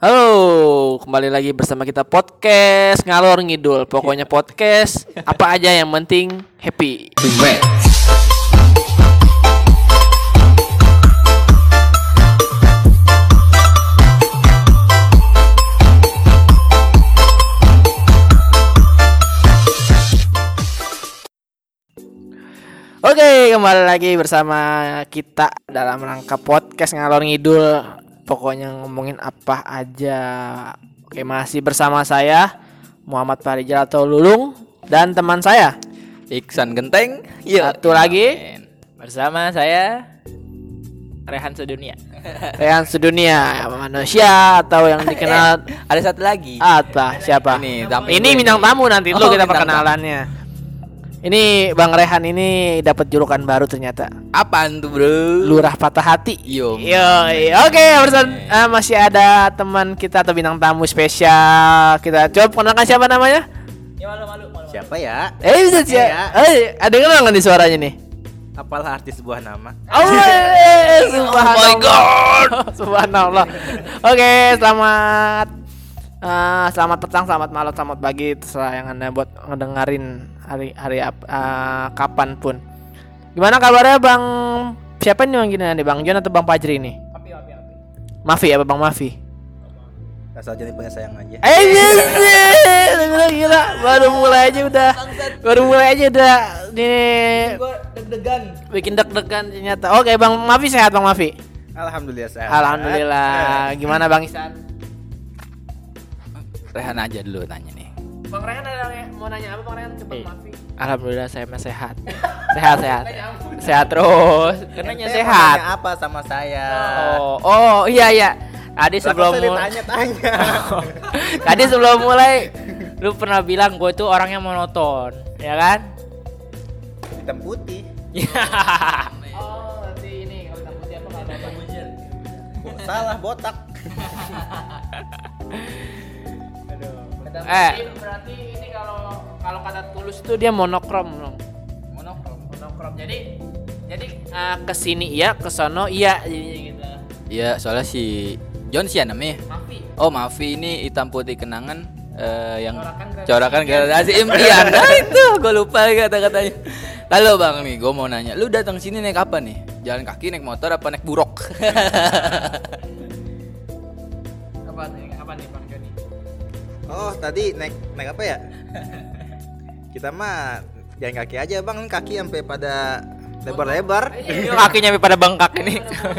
Halo, kembali lagi bersama kita podcast ngalor ngidul. Pokoknya podcast apa aja yang penting happy. Oke, kembali lagi bersama kita dalam rangka podcast ngalor ngidul. Pokoknya ngomongin apa aja. Oke, masih bersama saya Muhammad Farijal atau Lulung dan teman saya Iksan Genteng. Satu lagi bersama saya Rehan Sedunia. Rehan sedunia manusia atau yang dikenal Ada satu lagi. apa siapa? Ini tamu Ini gue bintang tamu nanti dulu Oh, kita perkenalannya. Ini Bang Rehan ini dapat julukan baru ternyata. Apaan tuh, Bro? Lurah patah hati. Yo. Yo, oke, bersama eh, masih ada teman kita atau bintang tamu spesial. Kita coba kenalkan siapa namanya? Siapa ya? Eh, bisa sih. Ya. Eh, ada yang kenal nggak nih suaranya nih? Apalah artis sebuah nama? Oh, eh, subhanallah. God. subhanallah. Oke, selamat eh, selamat petang, selamat malam, selamat pagi terserah yang anda buat ngedengerin hari hari ap- eh, kapan pun. Gimana kabarnya Bang? Siapa nih yang gini nih Bang John atau Bang Fajri nih? Mafi ya Bang Mafi. Asal jadi punya sayang aja. Eh gila, gila baru mulai aja udah baru mulai aja udah nih deg-degan. bikin deg-degan ternyata. Oke Bang Mafi sehat Bang Mafi. Alhamdulillah sehat. Alhamdulillah. Gimana Bang Isan? Rehan aja dulu tanya nih. Bang Rehan ada yang mau nanya apa Bang Rehan Bang Eh. Alhamdulillah saya mah sehat. sehat sehat. sehat terus. Kenanya sehat. nanya apa sama saya? Oh, oh iya iya. Tadi sebelum mulai ditanya-tanya. Tadi sebelum mulai lu pernah bilang gue tuh orangnya monoton, ya kan? Hitam putih. oh, nanti ini kalau hitam putih apa salah botak. Eh, berarti ini kalau kalau kata tulus tuh dia monokrom dong. Monokrom. Monokrom. Jadi jadi eh, ke sini iya, ke sono iya gitu. Iya, soalnya si John sih ya namanya. Mafi. Oh, Mafi ini hitam putih kenangan eh, yang Corakan gradasi impian. Nah, itu gue lupa kata-katanya. Halo Bang nih, gue mau nanya, lu datang sini naik apa nih? Jalan kaki, naik motor, apa naik buruk? Apa nih? Apa nih Bang? Oh, tadi naik naik apa ya? Kita mah jalan kaki aja, Bang. Kaki sampai pada lebar-lebar. Ini kakinya sampai pada bengkak ini.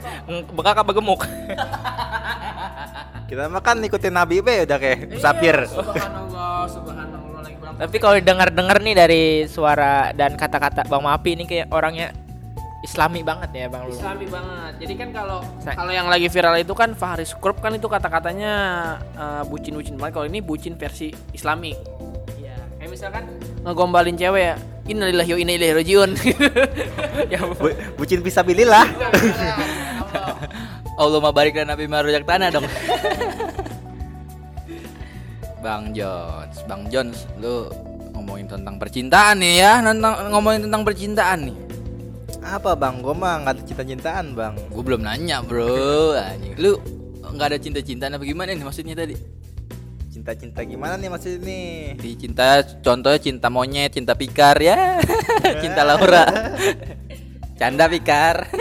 bengkak apa gemuk? Kita mah kan ikutin Nabi be udah kayak musafir. Subhanallah, subhanallah lagi pulang. Tapi kalau dengar-dengar nih dari suara dan kata-kata Bang Mapi ini kayak orangnya Islami banget ya Bang Lulu. Islami banget. Jadi kan kalau Sa- kalau yang lagi viral itu kan Fahri Skrup kan itu kata-katanya eh, bucin-bucin banget. Kalau ini bucin versi Islami. Iya. Kayak misalkan ngegombalin cewek ya. Innalillahi wa inna ilaihi rajiun. ya Bu, bucin bisa bililah. Allahumma barik dan Nabi marujak tanah dong. Bang Jones, Bang Jones, lu ngomongin tentang percintaan nih ya, tentang ngomongin tentang percintaan nih. Apa, Bang? Gua mah nggak ada cinta-cintaan, Bang. Gue belum nanya bro, anjing. Lu nggak ada cinta-cintaan apa gimana nih maksudnya tadi? Cinta-cinta gimana nih maksudnya nih? Di cinta, contohnya cinta monyet, cinta pikar ya, cinta Laura, canda pikar.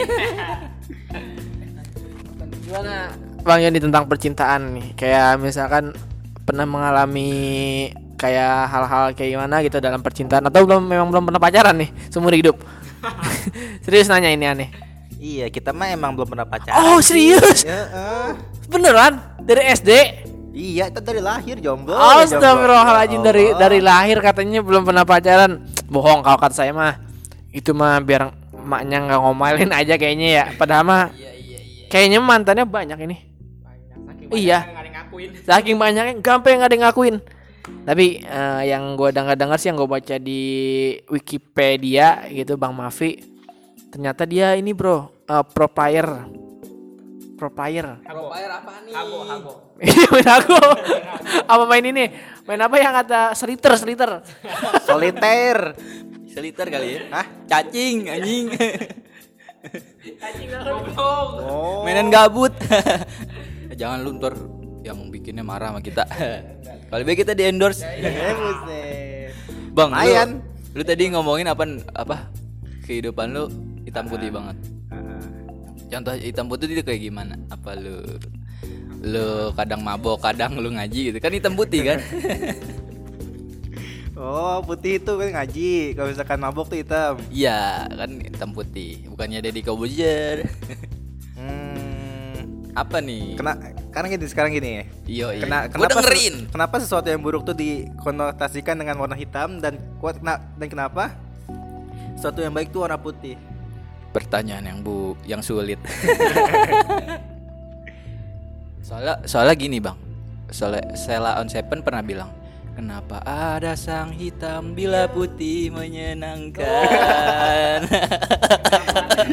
Gimana Bang Yoni tentang percintaan nih? Kayak misalkan pernah mengalami kayak hal-hal kayak gimana gitu dalam percintaan atau belum memang belum pernah pacaran nih seumur hidup? serius nanya ini aneh. Iya, kita mah emang belum pernah pacaran. Oh, serius? Ya, eh. Beneran? Dari SD? Iya, itu dari lahir jomblo. Astagfirullahaladzim jomblo. dari Allah. dari lahir katanya belum pernah pacaran. Bohong kalau kata saya mah. Itu mah biar emaknya nggak ngomelin aja kayaknya ya. Padahal mah kayaknya mantannya banyak ini. Iya. Saking banyaknya gampang nggak ada yang ngakuin. Tapi eh, yang gue dengar-dengar sih yang gue baca di Wikipedia gitu Bang Mafi ternyata dia ini bro eh, pro player pro player Profile apa nih? Ini main aku apa main ini main apa yang kata seliter seliter Soliter. Seliter kali ya? Hah? Cacing, anjing. Oh. Mainan gabut. Jangan lu ntar yang bikinnya marah sama kita. Kalau lebih kita di endorse. Eh, buset. Bang, Lumayan. Lu, lu tadi ngomongin apa apa kehidupan lu hitam putih banget. Ah, Contoh hitam putih itu kayak gimana? Apa lu lu kadang mabok, kadang lu ngaji gitu. Kan hitam putih kan? Oh, putih itu kan ngaji. Kalau misalkan mabok tuh hitam. Iya, kan hitam putih. Bukannya Deddy Kobuzer. Hmm. apa nih? Kena sekarang gini, sekarang gini ya. Iya, iya. Kena, kenapa dengerin. kenapa sesuatu yang buruk tuh dikonotasikan dengan warna hitam dan kuat kena- dan kenapa sesuatu yang baik tuh warna putih? Pertanyaan yang bu, yang sulit. soalnya, soalnya gini bang. Soalnya Sela on Seven pernah bilang, kenapa ada sang hitam bila putih menyenangkan.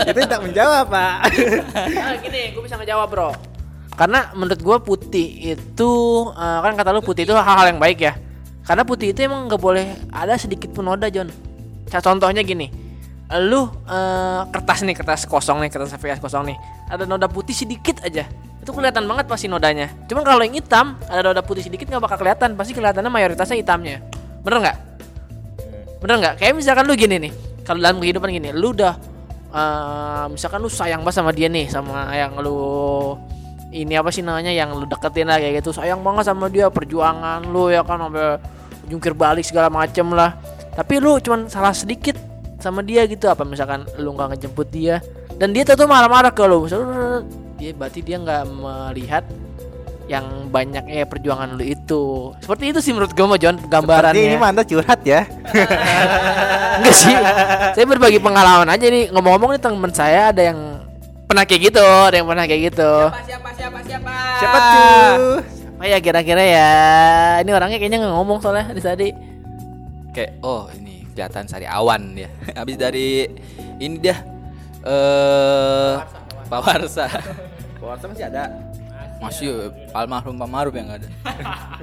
Itu tak menjawab, Pak. Ah, gini, gue bisa ngejawab bro. Karena menurut gue putih itu eh, kan kata lu putih itu hal-hal yang baik ya. Karena putih itu emang nggak boleh ada sedikit pun noda John. Contohnya gini, lu eh, kertas nih kertas kosong nih kertas VS kosong nih, ada noda putih sedikit aja. Itu kelihatan banget pasti nodanya. Cuman kalau yang hitam ada noda putih sedikit nggak bakal kelihatan, pasti kelihatannya mayoritasnya hitamnya. Bener nggak? Bener nggak? Kayak misalkan lu gini nih, kalau dalam kehidupan gini, lu udah eh, misalkan lu sayang banget sama dia nih, sama yang lu ini apa sih namanya yang lu deketin lah kayak gitu, sayang banget sama dia, perjuangan lu ya kan sampai jungkir balik segala macem lah. Tapi lu cuman salah sedikit sama dia gitu apa misalkan lu nggak ngejemput dia dan dia tuh marah-marah ke lu, misalnya dia berarti dia nggak melihat yang banyaknya perjuangan lu itu. Seperti itu sih menurut gue mah John gambarannya. Seperti ini Anda curhat ya. Enggak sih. Saya berbagi pengalaman aja nih. Ngomong-ngomong nih teman saya ada yang pernah kayak gitu, ada yang pernah kayak gitu. siapa siapa siapa? Siapa tuh? Apa ya kira-kira ya? Ini orangnya kayaknya nggak ngomong soalnya di tadi. Kayak oh ini kelihatan sari awan dia. Habis dari ini dia eh Pak Warsa. Puasa masih ada. Masih almarhum Pak Maruf yang ada.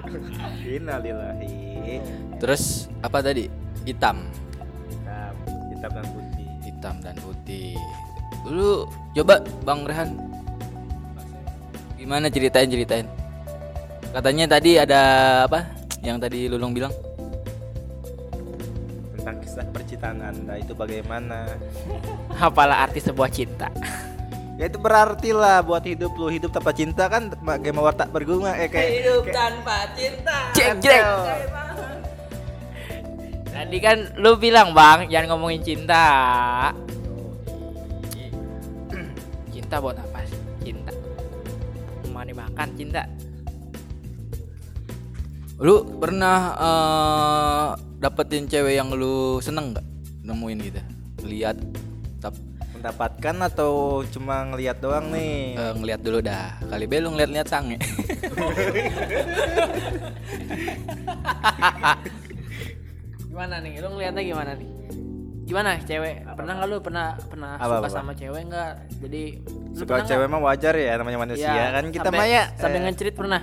Innalillahi. Terus apa tadi? Hitam. Hitam, hitam dan putih. hitam dan putih. Dulu coba Bang Rehan. Gimana ceritain ceritain? Katanya tadi ada apa? Yang tadi Lulung bilang? Kisah percintaan Anda itu bagaimana? Apalah arti sebuah cinta? Ya itu berarti lah buat hidup lu hidup tanpa cinta kan kayak mawar tak berguna eh kayak kayak- tanpa cinta. Cek cek. Tadi kan lu bilang bang, jangan ngomongin cinta. Cinta buat apa sih? Cinta. Mau dimakan cinta. Lu pernah eh, dapetin cewek yang lu seneng nggak? Nemuin gitu. Lihat tap mendapatkan atau cuma ngelihat doang nih? eh, ngeliat dulu dah. Kali be lu ngeliat-liat sange. Gimana nih? Lu ngeliatnya gimana nih? Gimana cewek? Pernah nggak lu pernah pernah Apa, suka apa? sama cewek nggak? Jadi Suka cewek mah wajar ya namanya manusia Iya, kan kita sampai- mah ya sampai eh, ngencerit pernah.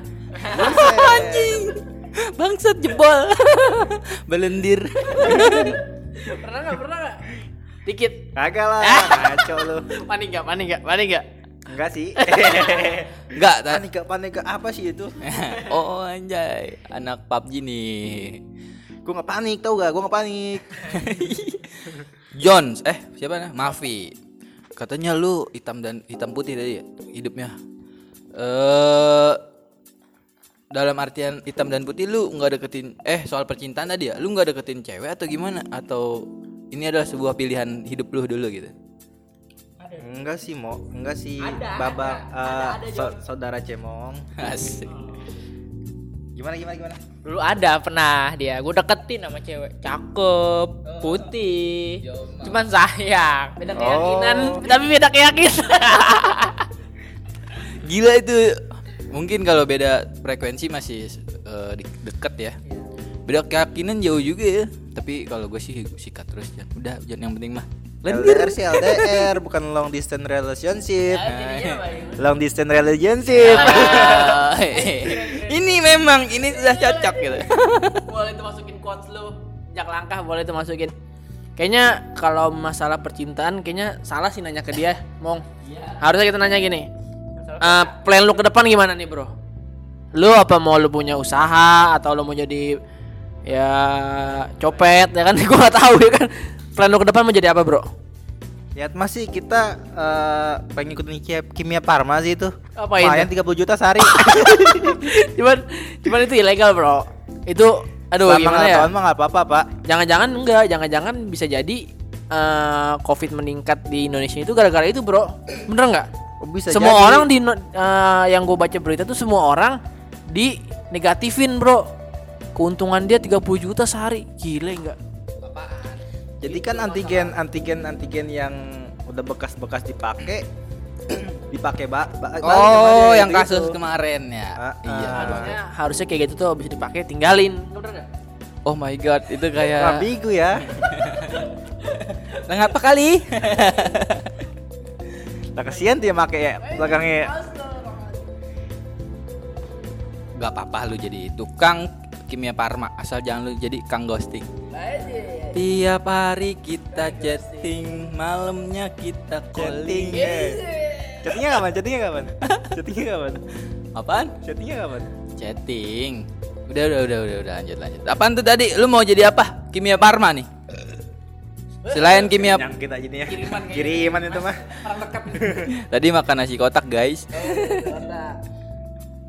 Anjing. Bangsat jebol. Belendir. pernah nggak? Pernah nggak? Dikit. kagak lah ngaco lu Panik nggak? Panik nggak? Panik nggak? enggak sih Enggak, panik gak panik gak apa sih itu oh anjay, anak PUBG nih. gua nggak panik tau gak gua nggak panik Jones, eh siapa nah? Mafi. Katanya lu hitam dan hitam putih tadi ya hidupnya. Eh dalam artian hitam dan putih lu nggak deketin eh soal percintaan tadi ya lu nggak deketin cewek atau gimana? Atau ini adalah sebuah pilihan hidup lu dulu gitu? Enggak sih mo. Enggak sih. Baba eh, so- saudara cemong. Asik. Gimana gimana gimana? Dulu ada pernah dia, gue deketin sama cewek. Cakep, putih, cuman sayang, beda keyakinan, Oh. tapi beda keyakinan. gila itu mungkin kalau beda frekuensi masih di- deket ya. Beda keyakinan jauh juga ya. Tapi kalau gue sih sikat terus ya udah jangan yang penting mah. LDR sih LDR bukan long distance relationship. Jadinya apa ya? long distance relationship. Ah, ini memang ini sudah cocok gitu. Boleh itu masukin quotes lu. Jak langkah boleh itu masukin. Kayaknya kalau masalah percintaan kayaknya salah sih nanya ke dia mong. Harusnya kita nanya gini Eh, plan lu ke depan gimana nih bro lu apa mau lu punya usaha atau lu mau jadi ya copet ya kan gua nggak tahu ya kan plan lu ke depan mau jadi apa bro Ya masih kita eh, pengen ikutin kimia, kimia Parma sih itu. Lumayan ya? 30 juta sehari. cuman cuman itu ilegal bro itu aduh Selama gimana ya tahun mah apa-apa, Pak. jangan-jangan enggak jangan-jangan bisa jadi eh, covid meningkat di Indonesia itu gara-gara itu bro bener nggak bisa semua jadi. orang di eh, yang gue baca berita tuh semua orang di negatifin bro keuntungan dia 30 juta sehari gile nggak Jadi kan antigen antigen antigen yang udah bekas-bekas dipakai dipakai ba ba- Oh, yang gitu-gitu. kasus kemarin ya. Ah, iya. ah. harusnya harusnya kayak gitu tuh bisa dipakai tinggalin Oh my god, itu kayak bigu ya. Nah, ngapa kali? Nah, kasihan dia pakai ya belakangnya. Gak apa-apa lu jadi tukang kimia parma asal jangan lu jadi kang ghosting. Tiap hari kita chatting, malamnya kita calling. Chattingnya kapan? Chattingnya kapan? Chattingnya kapan? Apaan? Chattingnya kapan? Chatting. Udah, udah, udah, udah, udah, lanjut, lanjut. Apaan tuh tadi? Lu mau jadi apa? Kimia parma nih. Selain kimia, Yang kita jadinya. Kiriman, Kiriman itu mah. tadi makan nasi kotak guys.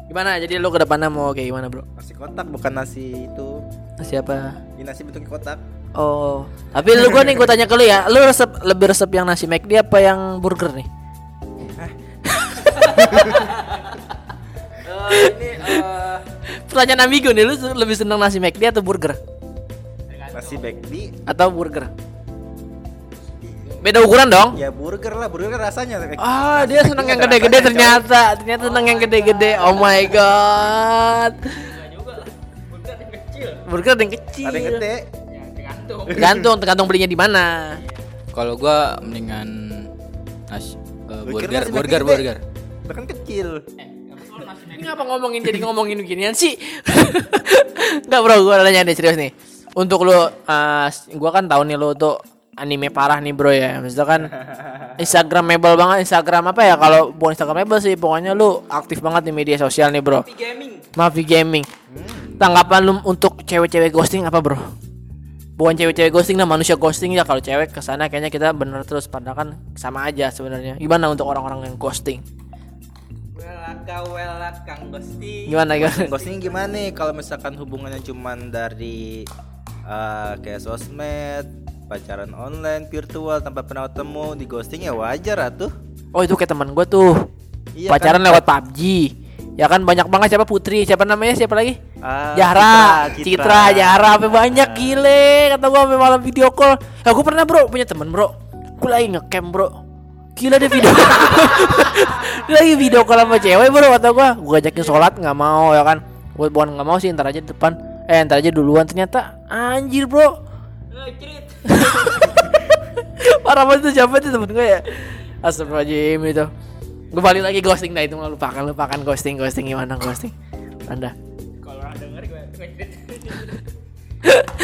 gimana? Jadi lu ke depannya mau kayak gimana bro? Nasi kotak bukan nasi itu. siapa Ini nasi bentuknya kotak. oh. Tapi lu gua nih gua tanya ke lu ya. Lu resep lebih resep yang nasi McD apa yang burger nih? Ini eh, pertanyaan ambigu nih. Lu lebih seneng nasi McD atau burger? Nasi bakdi atau burger beda ukuran dong ya burger lah, burger kan rasanya. Ah, dia seneng yang gede-gede ternyata. Ternyata seneng yang gede-gede. Oh my god. Burger ada yang kecil. Ada yang gede. Tergantung, tergantung belinya di mana. Kalau gua mendingan nasi eh, Burger burger, nasi burger. Bahkan kecil. Ini ngapa ngomongin jadi ngomongin beginian sih? Enggak bro, gua nanya deh serius nih. Untuk lu, uh, gua kan tahu nih lu tuh anime parah nih bro ya. Maksudnya kan Instagramable banget Instagram apa ya? Kalau bukan Instagramable sih, pokoknya lu aktif banget di media sosial nih bro. Mavi Gaming. Tanggapan lu untuk cewek-cewek ghosting apa bro? Bukan cewek-cewek ghosting lah manusia ghosting ya kalau cewek ke sana kayaknya kita bener terus padahal kan sama aja sebenarnya. Gimana untuk orang-orang yang ghosting? Gimana gimana? Ghosting gimana nih kalau misalkan hubungannya cuman dari eh, kayak sosmed, pacaran online, virtual tanpa pernah ketemu di ghosting ya wajar atuh. Oh itu kayak teman gue tuh Iya pacaran kan? lewat PUBG. Ya kan banyak banget siapa Putri, siapa namanya siapa lagi? Ah, Jahra, Citra, Citra, Jahra, apa banyak gile kata gua sampai malam video call. Ya gua pernah bro punya temen bro, gua lagi ngecam bro. Gila dia video, dia lagi video call sama cewek bro kata gua. Gua ajakin sholat nggak mau ya kan. Gua bukan nggak mau sih ntar aja di depan. Eh ntar aja duluan ternyata anjir bro. Parah banget itu siapa itu temen gue ya Astagfirullahaladzim itu Gue balik lagi ghosting dah itu lupakan lupakan ghosting ghosting gimana ghosting Anda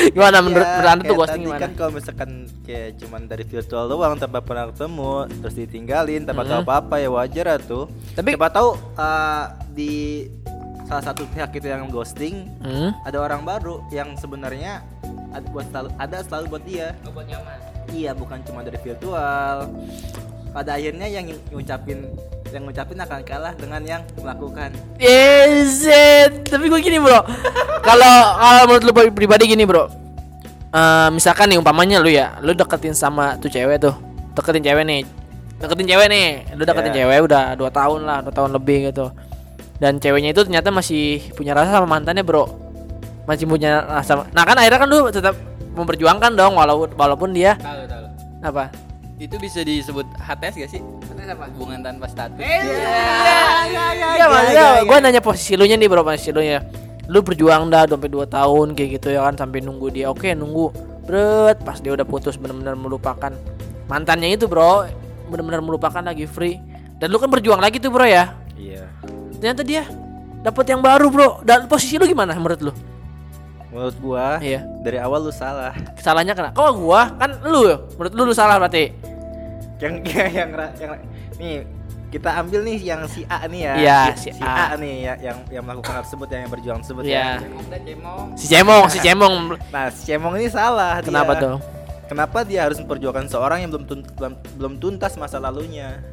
Gimana menurut Iya, menurut anda tuh ghosting gimana? kan kalau misalkan kayak cuman dari virtual doang tanpa pernah ketemu terus ditinggalin tanpa tahu apa-apa ya wajar atuh. Tapi- siapa tahu eh, di salah satu pihak itu yang ghosting Hmm? ada orang baru yang sebenarnya ada buat selalu, ada selalu buat dia. buat nyaman Iya, bukan cuma dari virtual. Pada akhirnya yang ngucapin yang ngucapin akan kalah dengan yang melakukan. Yes, tapi gue gini bro. Kalau kalau menurut lu pribadi gini bro. Eh, misalkan nih umpamanya lu ya, lu deketin sama tuh cewek tuh, deketin cewek nih, deketin cewek nih, lu deketin Yeah. cewek udah dua tahun lah, dua tahun lebih gitu. Dan ceweknya itu ternyata masih punya rasa sama mantannya bro, masih punya rasa. Nah kan akhirnya kan lu tetap memperjuangkan dong, walaupun walaupun dia Tahu, tahu. apa? Itu bisa disebut HTS gak sih? Hubungan tanpa status. Iya, maksudnya gue nanya posisi lu nya nih bro, posisi lu nya. Lu berjuang dah sampai 2 tahun kayak gitu ya kan sampai nunggu dia. Oke, nunggu. Bret, pas dia udah putus benar-benar melupakan mantannya itu, Bro. Benar-benar melupakan lagi free. Dan lu kan berjuang lagi tuh, Bro ya. Iya. Ternyata dia dapat yang baru, Bro. Dan posisi lu gimana menurut lu? Menurut gua Iya. dari awal lu salah. Salahnya kenapa? Kok gua? Kan lu, menurut lu lu salah berarti. yang yang yang, yang nih kita ambil nih yang si A nih ya. Iya, si, si si A. A. nih ya, yang yang melakukan hal tersebut yang berjuang tersebut Iya. ya. Si Cemong, si Cemong. Nah, si Cemong ini salah. dia. Kenapa tuh? Kenapa dia harus memperjuangkan seorang yang belum, belum tuntas masa lalunya?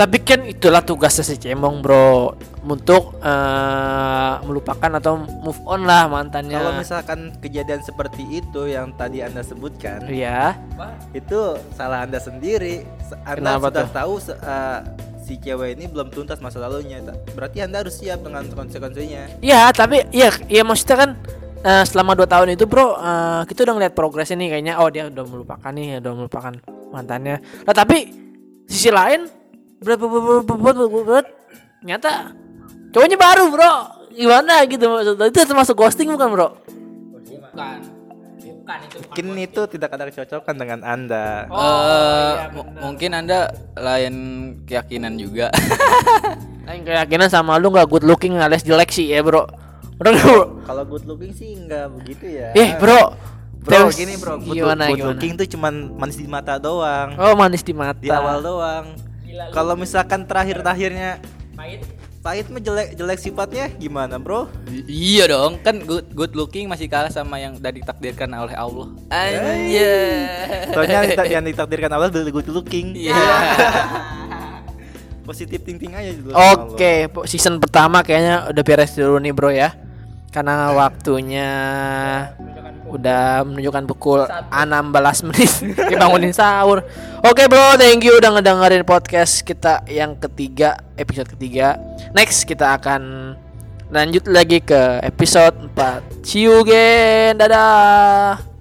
Tapi kan itulah tugasnya si Cemong, Bro. Untuk eh, melupakan atau move on lah mantannya. Kalau misalkan kejadian seperti itu yang tadi Anda sebutkan, Iya. itu salah Anda sendiri. Se- Anda Kenapa sudah tuh? tahu eh, si cewek ini belum tuntas masa lalunya. Berarti Anda harus siap dengan konsekuensinya. Iya, tapi iya, iya maksudnya kan eh, selama 2 tahun itu, Bro, eh, kita udah ngeliat progresnya nih kayaknya oh dia udah melupakan nih, udah melupakan mantannya. Nah, tapi sisi lain berat berat berat berat berat, berat, nyata cowoknya baru, Bro. Gimana gitu maksudnya? Itu termasuk ghosting bukan, Bro? Bukan. Bukan itu. bukan. Mungkin itu tidak ada kecocokan dengan Anda. Oh, Eh, iya, mungkin anda lain keyakinan juga. Lain keyakinan sama lu nggak good looking alias jelek sih ya, Bro. Bro, bro. Kalau good looking sih enggak begitu ya. Eh, Bro. Bro, Terus gini bro, good, gimana good gimana? looking tuh cuman manis di mata doang, Oh, manis di mata. di awal doang. Kalau misalkan terakhir-terakhirnya Pahit. pahit mah jelek jelek sifatnya gimana bro? iya dong, kan good good looking masih kalah sama yang udah ditakdirkan oleh Allah. Anjir. Soalnya yang dita- yang ditakdirkan Allah adalah good looking. Iya. Positif thinking aja dulu. Oke, po- season pertama kayaknya udah beres dulu nih, Bro ya. Karena waktunya udah menunjukkan pukul 16 menit dibangunin sahur. Oke, Bro, thank you udah ngedengerin podcast kita yang ketiga, episode ketiga. Next kita akan lanjut lagi ke episode 4. See you again. Dadah.